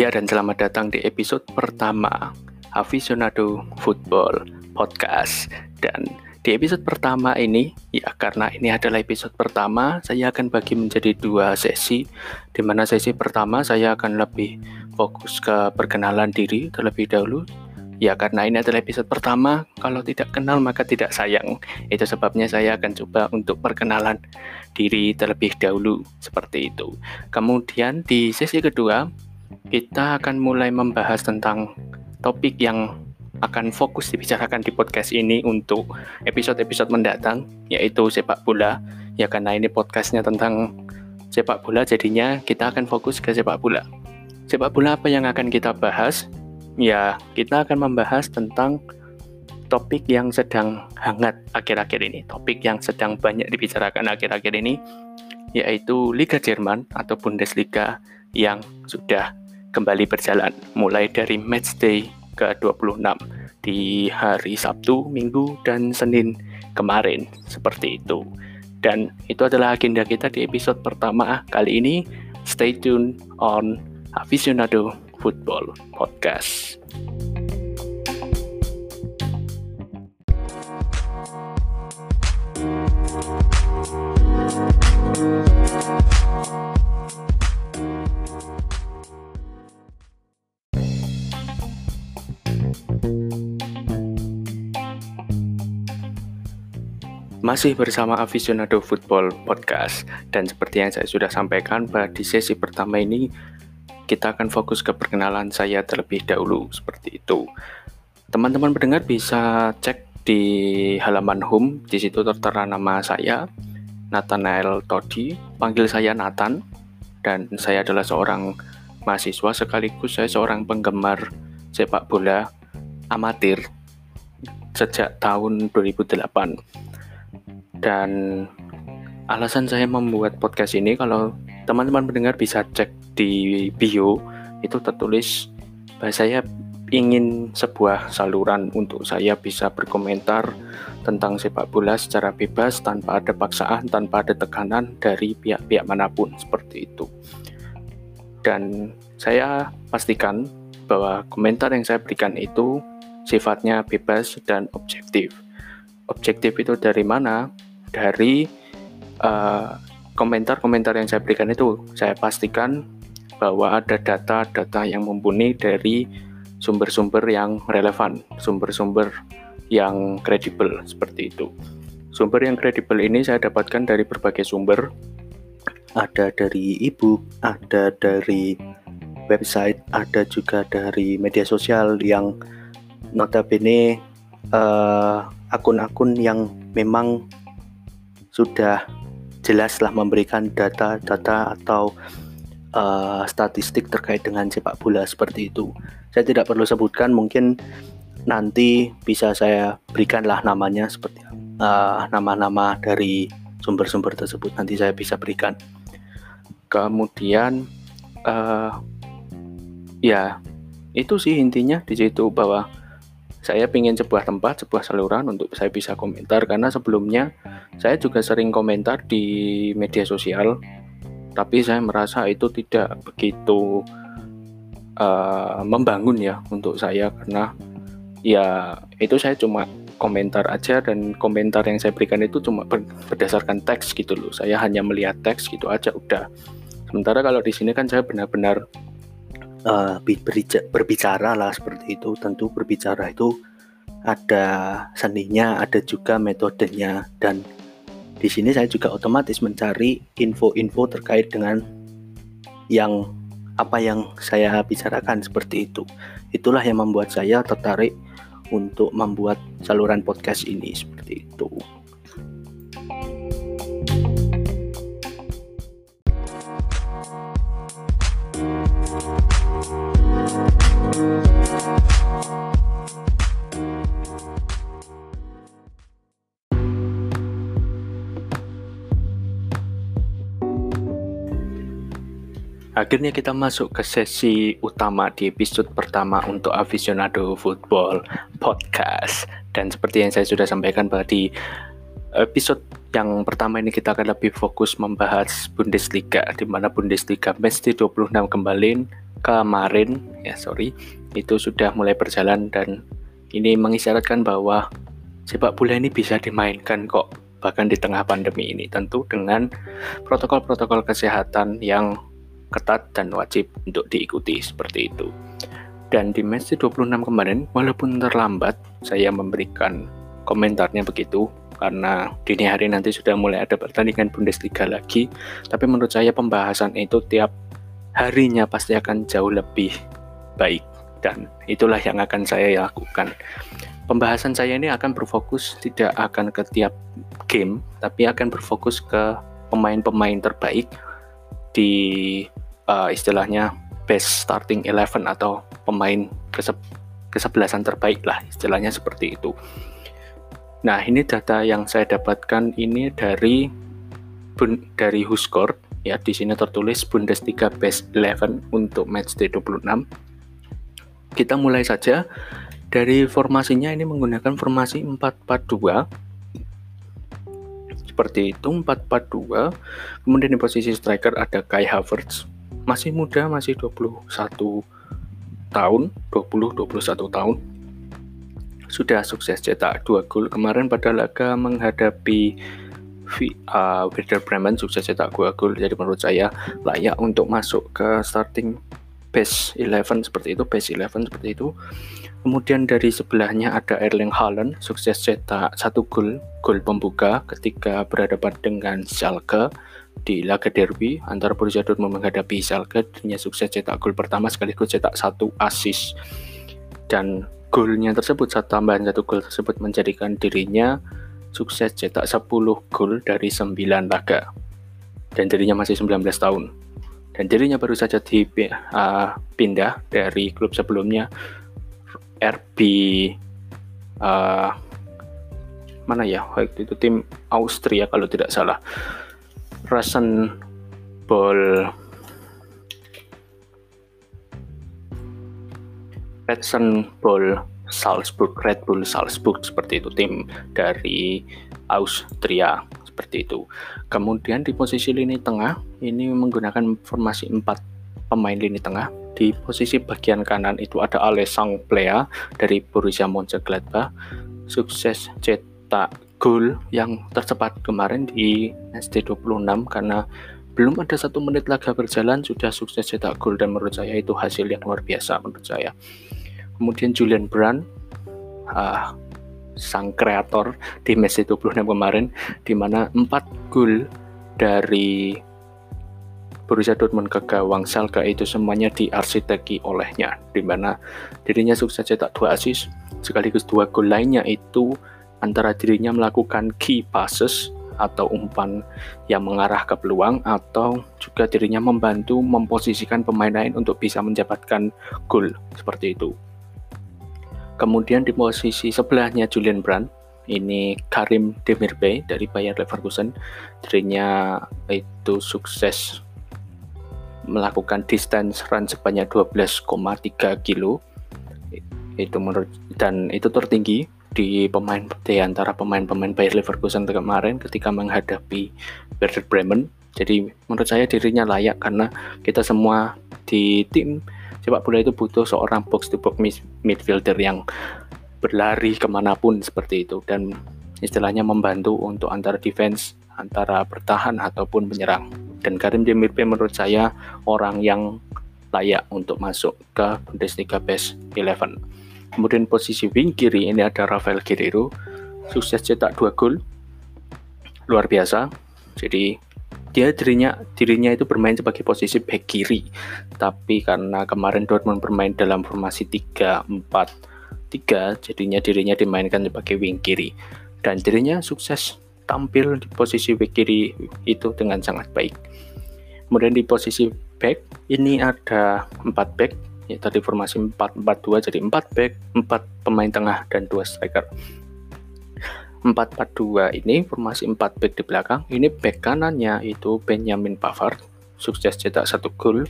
Ya dan selamat datang di episode pertama Aficionado Football Podcast Dan di episode pertama ini, ya karena ini adalah episode pertama Saya akan bagi menjadi dua sesi Di mana sesi pertama saya akan lebih fokus ke perkenalan diri terlebih dahulu Ya karena ini adalah episode pertama, kalau tidak kenal maka tidak sayang. Itu sebabnya saya akan coba untuk perkenalan diri terlebih dahulu seperti itu. Kemudian di sesi kedua kita akan mulai membahas tentang topik yang akan fokus dibicarakan di podcast ini untuk episode-episode mendatang yaitu sepak bola. Ya karena ini podcastnya tentang sepak bola jadinya kita akan fokus ke sepak bola. Sepak bola apa yang akan kita bahas? ya kita akan membahas tentang topik yang sedang hangat akhir-akhir ini, topik yang sedang banyak dibicarakan akhir-akhir ini, yaitu Liga Jerman atau Bundesliga yang sudah kembali berjalan mulai dari matchday ke-26 di hari Sabtu, Minggu, dan Senin kemarin seperti itu. Dan itu adalah agenda kita di episode pertama kali ini. Stay tune on Aficionado Football Podcast. Masih bersama Aficionado Football Podcast dan seperti yang saya sudah sampaikan pada di sesi pertama ini kita akan fokus ke perkenalan saya terlebih dahulu seperti itu. Teman-teman pendengar bisa cek di halaman home, di situ tertera nama saya, Nathanael Todi, panggil saya Nathan, dan saya adalah seorang mahasiswa sekaligus saya seorang penggemar sepak bola amatir sejak tahun 2008. Dan alasan saya membuat podcast ini kalau teman-teman pendengar bisa cek di bio itu tertulis bahwa saya ingin sebuah saluran untuk saya bisa berkomentar tentang sepak bola secara bebas tanpa ada paksaan, tanpa ada tekanan dari pihak-pihak mana pun seperti itu. Dan saya pastikan bahwa komentar yang saya berikan itu sifatnya bebas dan objektif. Objektif itu dari mana? Dari uh, komentar-komentar yang saya berikan itu saya pastikan bahwa ada data-data yang mumpuni dari sumber-sumber yang relevan, sumber-sumber yang kredibel seperti itu. Sumber yang kredibel ini saya dapatkan dari berbagai sumber, ada dari e-book, ada dari website, ada juga dari media sosial yang notabene uh, akun-akun yang memang sudah jelaslah memberikan data-data atau uh, statistik terkait dengan sepak bola seperti itu. Saya tidak perlu sebutkan, mungkin nanti bisa saya berikanlah namanya seperti uh, nama-nama dari sumber-sumber tersebut nanti saya bisa berikan. Kemudian uh, ya itu sih intinya di situ bahwa saya ingin sebuah tempat, sebuah saluran untuk saya bisa komentar karena sebelumnya saya juga sering komentar di media sosial tapi saya merasa itu tidak begitu uh, membangun ya untuk saya karena ya itu saya cuma komentar aja dan komentar yang saya berikan itu cuma berdasarkan teks gitu loh. Saya hanya melihat teks gitu aja udah. Sementara kalau di sini kan saya benar-benar uh, berbicara lah seperti itu tentu berbicara itu ada seninya ada juga metodenya dan di sini saya juga otomatis mencari info-info terkait dengan yang apa yang saya bicarakan seperti itu. Itulah yang membuat saya tertarik untuk membuat saluran podcast ini seperti itu. Akhirnya kita masuk ke sesi utama di episode pertama untuk Aficionado Football Podcast. Dan seperti yang saya sudah sampaikan bahwa di episode yang pertama ini kita akan lebih fokus membahas Bundesliga di mana Bundesliga match 26 kembali kemarin. Ya sorry. Itu sudah mulai berjalan dan ini mengisyaratkan bahwa sepak bola ini bisa dimainkan kok bahkan di tengah pandemi ini. Tentu dengan protokol-protokol kesehatan yang ketat dan wajib untuk diikuti seperti itu. Dan di match 26 kemarin walaupun terlambat saya memberikan komentarnya begitu karena dini hari nanti sudah mulai ada pertandingan Bundesliga lagi. Tapi menurut saya pembahasan itu tiap harinya pasti akan jauh lebih baik dan itulah yang akan saya lakukan. Pembahasan saya ini akan berfokus tidak akan ke tiap game, tapi akan berfokus ke pemain-pemain terbaik di uh, istilahnya best starting eleven atau pemain kesebelasan terbaik lah istilahnya seperti itu. Nah, ini data yang saya dapatkan ini dari dari Huskor ya di sini tertulis Bundesliga Best 11 untuk match D26. Kita mulai saja. Dari formasinya ini menggunakan formasi 442 seperti itu 442 kemudian di posisi striker ada Kai Havertz. Masih muda masih 21 tahun 20 21 tahun sudah sukses cetak dua gol kemarin pada laga menghadapi uh, Werder Bremen sukses cetak dua gol. Jadi menurut saya layak untuk masuk ke starting base 11 seperti itu base 11 seperti itu. Kemudian dari sebelahnya ada Erling Haaland sukses cetak satu gol gol pembuka ketika berhadapan dengan Schalke di laga derby. Antara Borussia Dortmund menghadapi Schalke dirinya sukses cetak gol pertama sekaligus cetak satu assist. Dan golnya tersebut saat tambahan satu gol tersebut menjadikan dirinya sukses cetak 10 gol dari 9 laga. Dan dirinya masih 19 tahun. Dan dirinya baru saja dipindah uh, dari klub sebelumnya RB uh, mana ya? Waktu itu tim Austria kalau tidak salah. Rasenball Redson Bull Salzburg, Red Bull Salzburg seperti itu tim dari Austria seperti itu. Kemudian di posisi lini tengah ini menggunakan formasi 4 pemain lini tengah. Di posisi bagian kanan itu ada Alessandro Plea dari Borussia Mönchengladbach. Sukses cetak gol yang tercepat kemarin di SD26 karena belum ada satu menit laga berjalan sudah sukses cetak gol dan menurut saya itu hasil yang luar biasa menurut saya kemudian Julian Brand uh, sang kreator di Messi 26 kemarin di mana 4 gol dari Borussia Dortmund ke gawang Salka itu semuanya diarsiteki olehnya di mana dirinya sukses cetak dua assist sekaligus dua gol lainnya itu antara dirinya melakukan key passes atau umpan yang mengarah ke peluang atau juga dirinya membantu memposisikan pemain lain untuk bisa mendapatkan gol seperti itu. Kemudian di posisi sebelahnya Julian Brand, ini Karim Demirbay dari Bayer Leverkusen. Dirinya itu sukses melakukan distance run sebanyak 12,3 kilo. Itu menurut dan itu tertinggi di pemain di antara pemain-pemain Bayer Leverkusen kemarin ketika menghadapi Werder Bremen. Jadi menurut saya dirinya layak karena kita semua di tim sepak bola itu butuh seorang box to box midfielder yang berlari ke mana pun seperti itu dan istilahnya membantu untuk antara defense antara bertahan ataupun menyerang. Dan Karim Demirbay menurut saya orang yang layak untuk masuk ke Bundesliga Best 11 kemudian posisi wing kiri ini ada Rafael Guerrero sukses cetak dua gol. Luar biasa. Jadi dia dirinya dirinya itu bermain sebagai posisi back kiri. Tapi karena kemarin Dortmund bermain dalam formasi 3-4-3 jadinya dirinya dimainkan sebagai wing kiri. Dan dirinya sukses tampil di posisi back kiri itu dengan sangat baik. Kemudian di posisi back ini ada 4 back. Ya tadi formasi 4-4-2 jadi 4 back 4 pemain tengah dan 2 striker 4-4-2 ini formasi 4 back di belakang ini back kanannya itu Benjamin Pavard. Sukses cetak satu gol.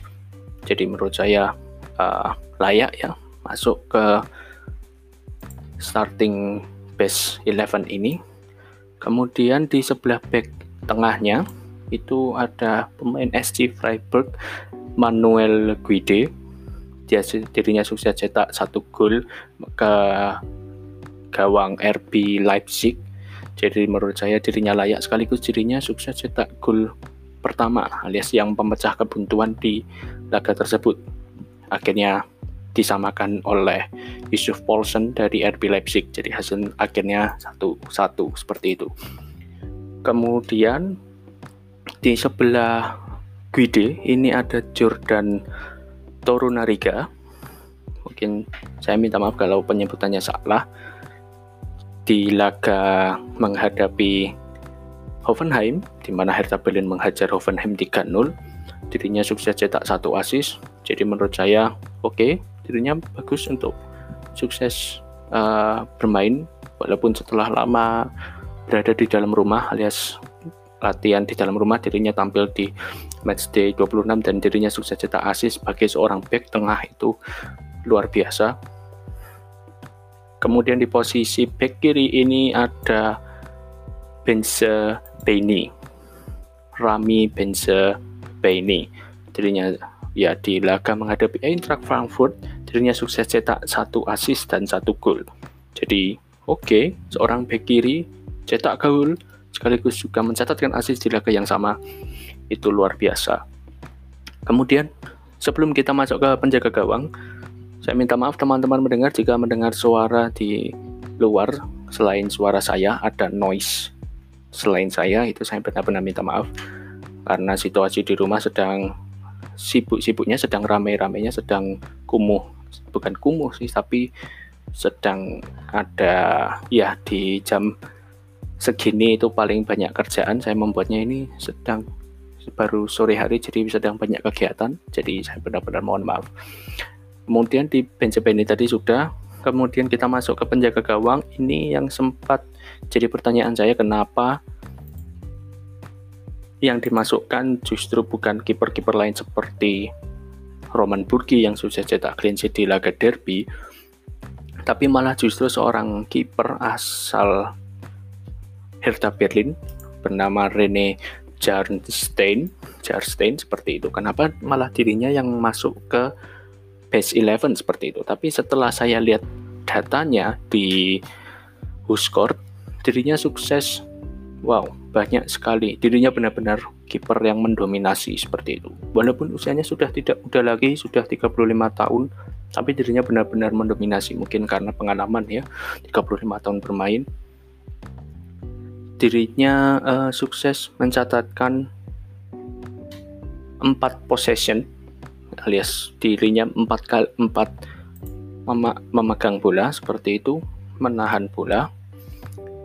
Jadi menurut saya uh, layak ya masuk ke starting base 11 ini. Kemudian di sebelah back tengahnya itu ada pemain SC Freiburg Manuel Guide. Dia dirinya sukses cetak satu gol ke gawang RB Leipzig. Jadi menurut saya dirinya layak sekaligus dirinya sukses cetak gol pertama alias yang pemecah kebuntuan di laga tersebut. Akhirnya disamakan oleh Yusuf Paulsen dari RB Leipzig. Jadi hasil akhirnya satu satu seperti itu. Kemudian di sebelah Guide ini ada Jordan Torunariga. Mungkin saya minta maaf kalau penyebutannya salah di laga menghadapi Hoffenheim di mana Hertha Berlin menghajar Hoffenheim 3-0 dirinya sukses cetak satu asis. Jadi menurut saya oke okay, dirinya bagus untuk sukses uh, bermain. Walaupun setelah lama berada di dalam rumah alias latihan di dalam rumah dirinya tampil di matchday 26 dan dirinya sukses cetak asis sebagai seorang back tengah itu luar biasa kemudian di posisi back kiri ini ada Benze Baini Rami Benze Baini dirinya ya di laga menghadapi Eintracht Frankfurt dirinya sukses cetak satu asis dan satu gol. Jadi oke okay, seorang back kiri cetak gol sekaligus juga mencatatkan asis di laga yang sama. Itu luar biasa. Kemudian sebelum kita masuk ke penjaga gawang saya minta maaf teman-teman mendengar jika mendengar suara di luar selain suara saya ada noise selain saya itu saya benar-benar minta maaf. Karena situasi di rumah sedang sibuk-sibuknya sedang ramai-ramainya sedang kumuh. Bukan kumuh sih tapi sedang ada ya di jam segini itu paling banyak kerjaan. Saya membuatnya ini sedang baru sore hari jadi sedang banyak kegiatan. Jadi saya benar-benar mohon maaf kemudian di bench ini tadi sudah kemudian kita masuk ke penjaga gawang ini yang sempat jadi pertanyaan saya kenapa yang dimasukkan justru bukan kiper-kiper lain seperti Roman Burki yang sukses cetak clean sheet di laga derby tapi malah justru seorang kiper asal Hertha Berlin bernama Rene Jarnstein, Jarstein seperti itu. Kenapa malah dirinya yang masuk ke base 11 seperti itu? Tapi setelah saya lihat datanya di Huskort, dirinya sukses. Wow, banyak sekali. Dirinya benar-benar kiper yang mendominasi seperti itu. Walaupun usianya sudah tidak muda lagi, sudah 35 tahun, tapi dirinya benar-benar mendominasi. Mungkin karena pengalaman ya, 35 tahun bermain dirinya uh, sukses mencatatkan empat possession alias dirinya empat kali empat mem memegang bola seperti itu menahan bola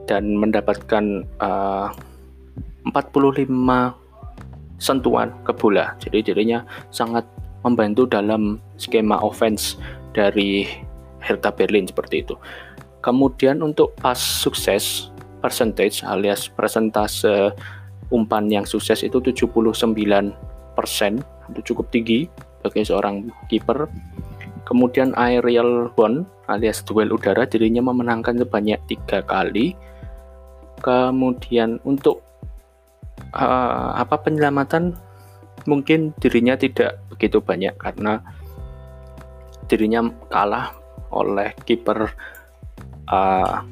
dan mendapatkan uh, 45 sentuhan ke bola. Jadi dirinya sangat membantu dalam skema offense dari Hertha Berlin seperti itu. Kemudian untuk pas sukses percentage alias persentase umpan yang sukses itu 79 persen itu cukup tinggi bagi seorang kiper kemudian aerial bond alias duel udara dirinya memenangkan sebanyak tiga kali. Kemudian untuk uh, apa penyelamatan? Mungkin dirinya tidak begitu banyak karena dirinya kalah oleh kiper uh,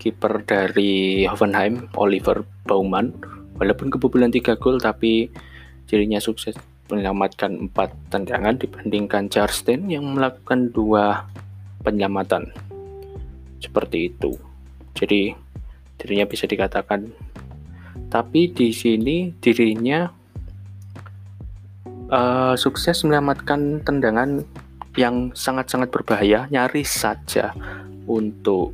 kiper dari Hoffenheim, Oliver Baumann. Walaupun kebobolan 3 gol tapi dirinya sukses menyelamatkan 4 tendangan dibandingkan Jarstein yang melakukan dua penyelamatan. Seperti itu. Jadi dirinya bisa dikatakan tapi di sini dirinya uh, sukses menyelamatkan tendangan yang sangat-sangat berbahaya nyaris saja untuk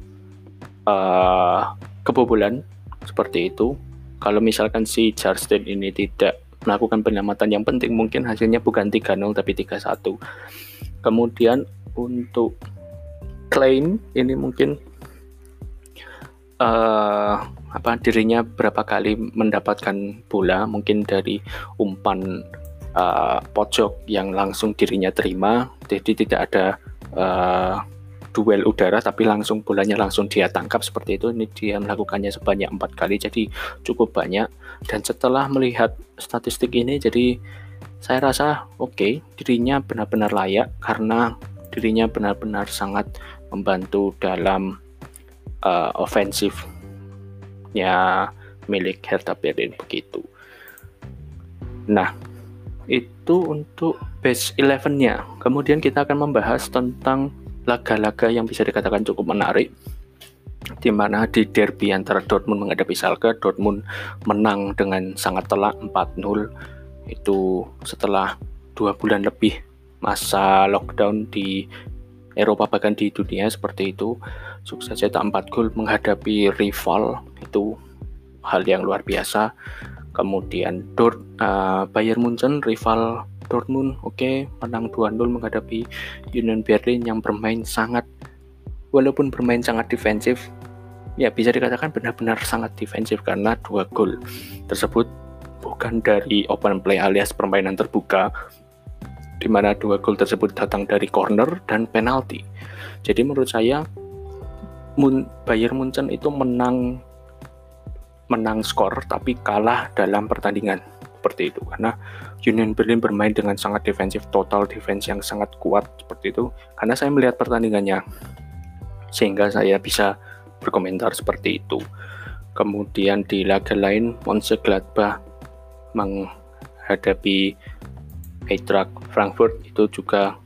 uh, kebobolan seperti itu. Kalau misalkan si Charleston ini tidak melakukan penyelamatan. Yang penting, mungkin hasilnya bukan 3-0 tapi 3-1. Kemudian untuk klaim ini mungkin uh, apa dirinya berapa kali mendapatkan bola. Mungkin dari umpan uh, pojok yang langsung dirinya terima. Jadi tidak ada uh, duel udara tapi langsung bolanya langsung dia tangkap seperti itu ini dia melakukannya sebanyak empat kali jadi cukup banyak dan setelah melihat statistik ini jadi saya rasa oke okay, dirinya benar-benar layak karena dirinya benar-benar sangat membantu dalam uh, ofensifnya milik Hertha Berlin begitu. Nah, itu untuk base 11-nya. Kemudian kita akan membahas tentang laga-laga yang bisa dikatakan cukup menarik di mana di derby antara Dortmund menghadapi Schalke, Dortmund menang dengan sangat telak 4-0 itu setelah dua bulan lebih masa lockdown di Eropa bahkan di dunia seperti itu sukses cetak 4 gol menghadapi rival. Itu hal yang luar biasa. Kemudian Dort, uh, Bayern Munchen rival Dortmund oke menang 2-0 menghadapi Union Berlin yang bermain sangat walaupun bermain sangat defensif ya bisa dikatakan benar-benar sangat defensif karena dua gol tersebut bukan dari open play alias permainan terbuka di mana dua gol tersebut datang dari corner dan penalti. Jadi menurut saya Bayern Munchen itu menang menang skor tapi kalah dalam pertandingan seperti itu. Karena Union Berlin bermain dengan sangat defensif total defense yang sangat kuat seperti itu. Karena saya melihat pertandingannya sehingga saya bisa berkomentar seperti itu. Kemudian di laga lain Mönchengladbach menghadapi Eintracht Frankfurt itu juga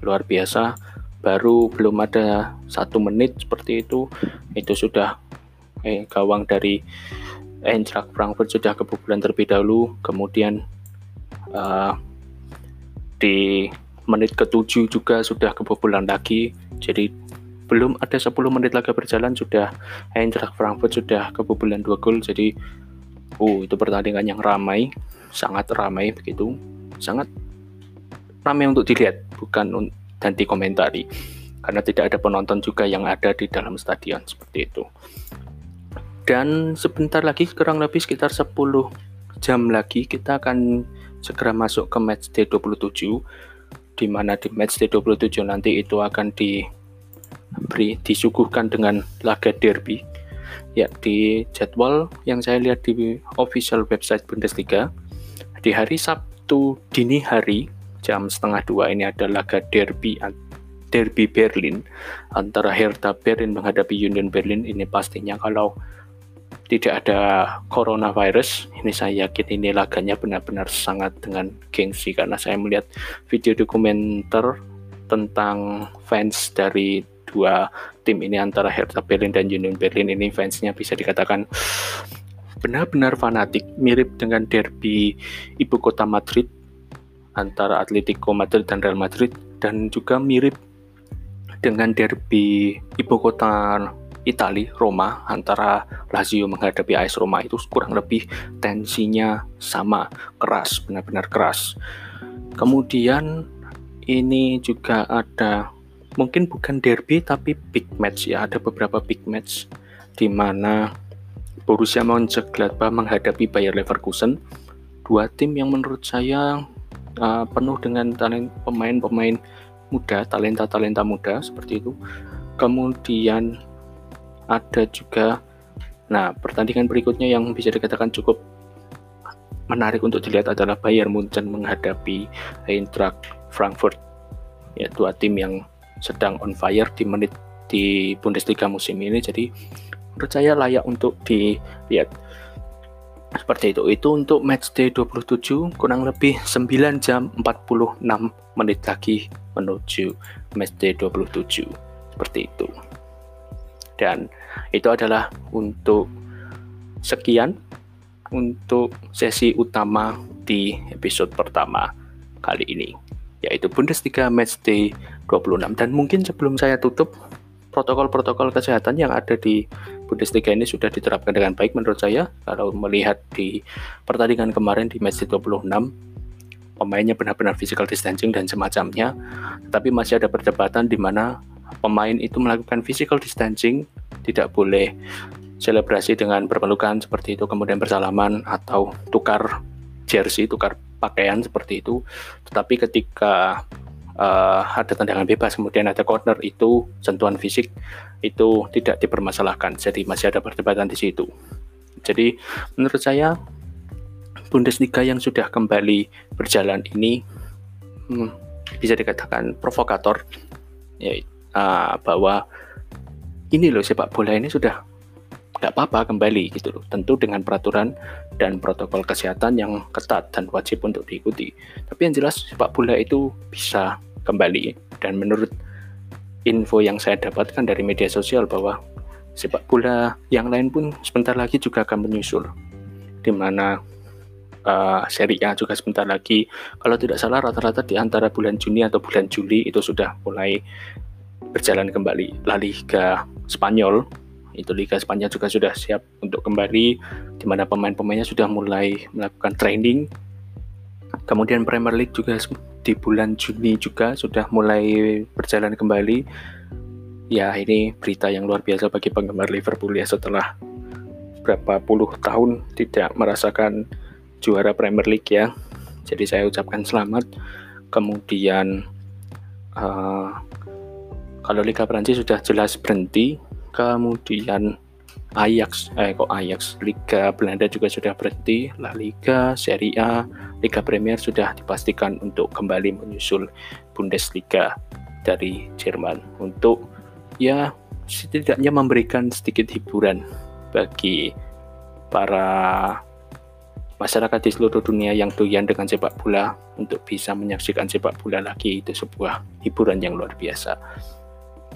luar biasa. Baru belum ada satu menit seperti itu. Itu sudah eh, gawang dari Eintracht Frankfurt sudah kebobolan terlebih dahulu, kemudian uh, di menit ke-7 juga sudah kebobolan lagi. Jadi belum ada 10 menit lagi berjalan sudah Eintracht Frankfurt sudah kebobolan dua gol. Jadi uh itu pertandingan yang ramai, sangat ramai begitu. Sangat ramai untuk dilihat, bukan dan dikomentari. Karena tidak ada penonton juga yang ada di dalam stadion seperti itu. Dan sebentar lagi kurang lebih sekitar 10 jam lagi kita akan segera masuk ke match day 27 di mana di match day 27 nanti itu akan diberi disuguhkan dengan laga derby ya di jadwal yang saya lihat di official website Bundesliga. Di hari Sabtu dini hari jam setengah dua ini ada laga derby derby Berlin antara Hertha Berlin menghadapi Union Berlin. Ini pastinya kalau tidak ada coronavirus, ini saya yakin ini laganya benar-benar sangat dengan gengsi karena saya melihat video dokumenter tentang fans dari dua tim ini antara Hertha Berlin dan Union Berlin. Ini fansnya bisa dikatakan benar-benar fanatik mirip dengan derby ibu kota Madrid antara Atletico Madrid dan Real Madrid dan juga mirip dengan derby ibu kota Italia, Roma antara Lazio menghadapi AS Roma itu kurang lebih tensinya sama, keras, benar-benar keras. Kemudian ini juga ada mungkin bukan derby tapi big match ya, ada beberapa big match di mana Borussia Mönchengladbach menghadapi Bayer Leverkusen, dua tim yang menurut saya uh, penuh dengan talent pemain-pemain muda, talenta-talenta muda seperti itu. Kemudian ada juga. Nah pertandingan berikutnya yang bisa dikatakan cukup menarik untuk dilihat adalah Bayern Munchen menghadapi Eintracht Frankfurt. Ya dua tim yang sedang on fire di menit di Bundesliga musim ini. Jadi menurut saya layak untuk dilihat. Seperti itu. Itu untuk match day 27 kurang lebih 9 jam 46 menit lagi menuju match day 27 seperti itu. Dan itu adalah untuk sekian untuk sesi utama di episode pertama kali ini yaitu Bundesliga Matchday 26 dan mungkin sebelum saya tutup protokol-protokol kesehatan yang ada di Bundesliga ini sudah diterapkan dengan baik menurut saya. Kalau melihat di pertandingan kemarin di match 26 pemainnya benar-benar physical distancing dan semacamnya tapi masih ada perdebatan di mana pemain itu melakukan physical distancing, tidak boleh selebrasi dengan berpelukan seperti itu, kemudian bersalaman atau tukar jersey, tukar pakaian seperti itu. Tetapi ketika uh, ada tendangan bebas kemudian ada corner itu sentuhan fisik itu tidak dipermasalahkan jadi masih ada perdebatan di situ jadi menurut saya Bundesliga yang sudah kembali berjalan ini hmm, bisa dikatakan provokator ya uh, bahwa ini loh sepak bola ini sudah nggak apa-apa kembali gitu loh. Tentu dengan peraturan dan protokol kesehatan yang ketat dan wajib untuk diikuti. Tapi yang jelas sepak bola itu bisa kembali. Dan menurut info yang saya dapatkan dari media sosial bahwa sepak bola yang lain pun sebentar lagi juga akan menyusul. Di mana uh, Serie A juga sebentar lagi. Kalau tidak salah rata-rata di antara bulan Juni atau bulan Juli itu sudah mulai berjalan kembali. La Liga Spanyol. Itu Liga Spanyol juga sudah siap untuk kembali di mana pemain-pemainnya sudah mulai melakukan training. Kemudian Premier League juga di bulan Juni juga sudah mulai berjalan kembali. Ya ini berita yang luar biasa bagi penggemar Liverpool ya setelah berapa puluh tahun tidak merasakan juara Premier League ya. Jadi saya ucapkan selamat. Kemudian uh, kalau Liga Prancis sudah jelas berhenti kemudian Ajax, eh kok Ajax, Liga Belanda juga sudah berhenti, La Liga, Serie A, Liga Premier sudah dipastikan untuk kembali menyusul Bundesliga dari Jerman. Untuk ya setidaknya memberikan sedikit hiburan bagi para masyarakat di seluruh dunia yang doyan dengan sepak bola untuk bisa menyaksikan sepak bola lagi. Itu sebuah hiburan yang luar biasa.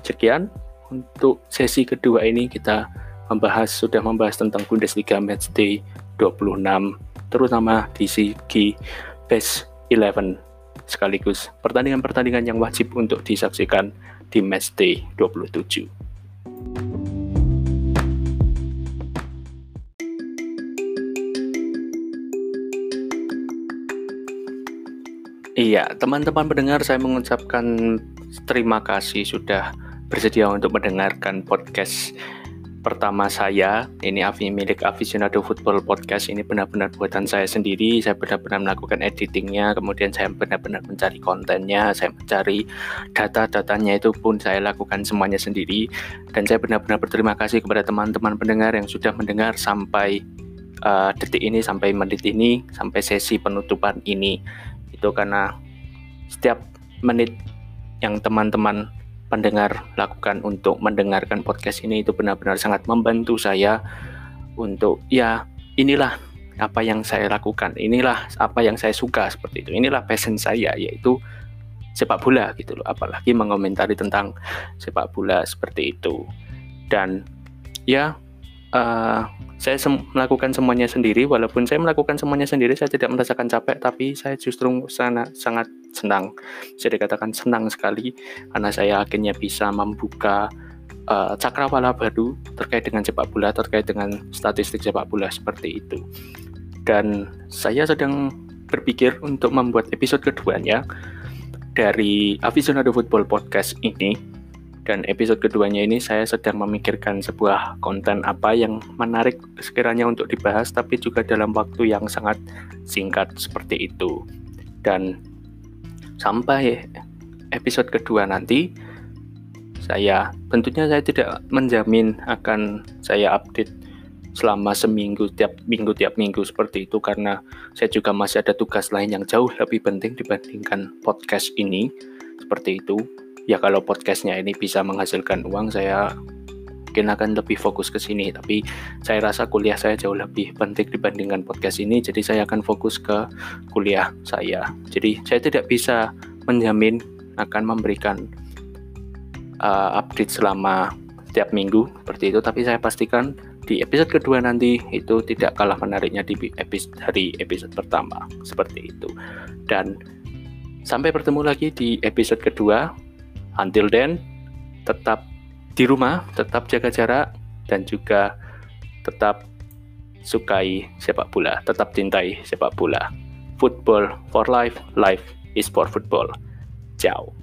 Sekian untuk sesi kedua ini kita membahas sudah membahas tentang Bundesliga Matchday 26 terutama di segi best 11 sekaligus pertandingan-pertandingan yang wajib untuk disaksikan di Matchday 27. Iya, teman-teman pendengar saya mengucapkan terima kasih sudah bersedia untuk mendengarkan podcast pertama saya. Ini Avi milik Aficionado Football Podcast. Ini benar-benar buatan saya sendiri. Saya benar-benar melakukan editingnya kemudian saya benar-benar mencari kontennya saya mencari data-datanya itu pun saya lakukan semuanya sendiri. Dan saya benar-benar berterima kasih kepada teman-teman pendengar yang sudah mendengar sampai uh, detik ini sampai menit ini sampai sesi penutupan ini. Itu karena setiap menit yang teman-teman pendengar lakukan untuk mendengarkan podcast ini itu benar-benar sangat membantu saya untuk ya inilah apa yang saya lakukan, inilah apa yang saya suka seperti itu, inilah passion saya yaitu sepak bola gitu loh, apalagi mengomentari tentang sepak bola seperti itu. Dan ya uh, saya sem melakukan semuanya sendiri walaupun saya melakukan semuanya sendiri saya tidak merasakan capek tapi saya justru sana sangat senang. Saya dikatakan senang sekali karena saya akhirnya bisa membuka uh, cakrawala baru terkait dengan sepak bola terkait dengan statistik sepak bola seperti itu. Dan saya sedang berpikir untuk membuat episode keduanya dari Aficionado Football Podcast ini. Dan episode keduanya ini saya sedang memikirkan sebuah konten apa yang menarik sekiranya untuk dibahas tapi juga dalam waktu yang sangat singkat seperti itu. Dan sampai episode kedua nanti saya tentunya saya tidak menjamin akan saya update selama seminggu tiap minggu tiap minggu seperti itu karena saya juga masih ada tugas lain yang jauh lebih penting dibandingkan podcast ini seperti itu. Ya kalau podcastnya ini bisa menghasilkan uang saya mungkin akan lebih fokus ke sini tapi saya rasa kuliah saya jauh lebih penting dibandingkan podcast ini jadi saya akan fokus ke kuliah saya. Jadi saya tidak bisa menjamin akan memberikan uh, update selama setiap minggu seperti itu. Tapi saya pastikan di episode kedua nanti itu tidak kalah menariknya di episode dari episode pertama seperti itu. Dan sampai bertemu lagi di episode kedua. Until then, tetap di rumah tetap jaga jarak dan juga tetap sukai sepak bola, tetap cintai sepak bola. Football for life, life is for football. Ciao.